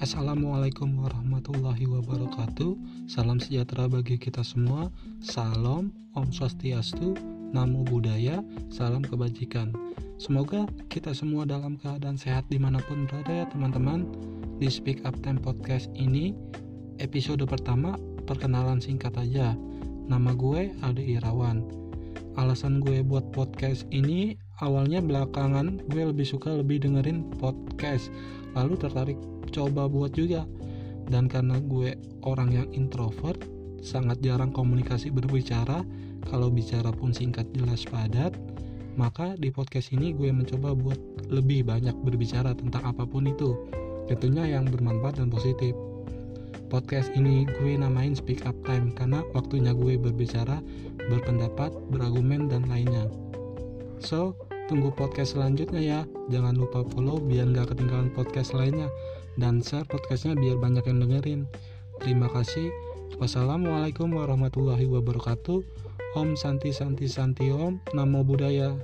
Assalamualaikum warahmatullahi wabarakatuh. Salam sejahtera bagi kita semua. Salam, Om Swastiastu, Namo Buddhaya, Salam Kebajikan. Semoga kita semua dalam keadaan sehat di mana pun berada ya teman-teman. Di Speak Up Time Podcast ini Episode pertama perkenalan singkat aja. Nama gue Ade Irawan Alasan gue buat podcast ini awalnya belakangan gue lebih suka lebih dengerin podcast. Lalu tertarik coba buat juga. Dan karena gue orang yang introvert sangat jarang komunikasi berbicara kalau bicara pun singkat jelas padat maka di podcast ini gue mencoba buat lebih banyak berbicara tentang apa pun itu. Tentunya yang bermanfaat dan positif podcast ini gue namain speak up time karena waktunya gue berbicara berpendapat berargumen dan lainnya so tunggu podcast selanjutnya ya jangan lupa follow biar gak ketinggalan podcast lainnya dan share podcastnya biar banyak yang dengerin. Terima kasih. Wassalamualaikum warahmatullahi wabarakatuh. Om Santi Santi Santi Om. Namo Buddhaya.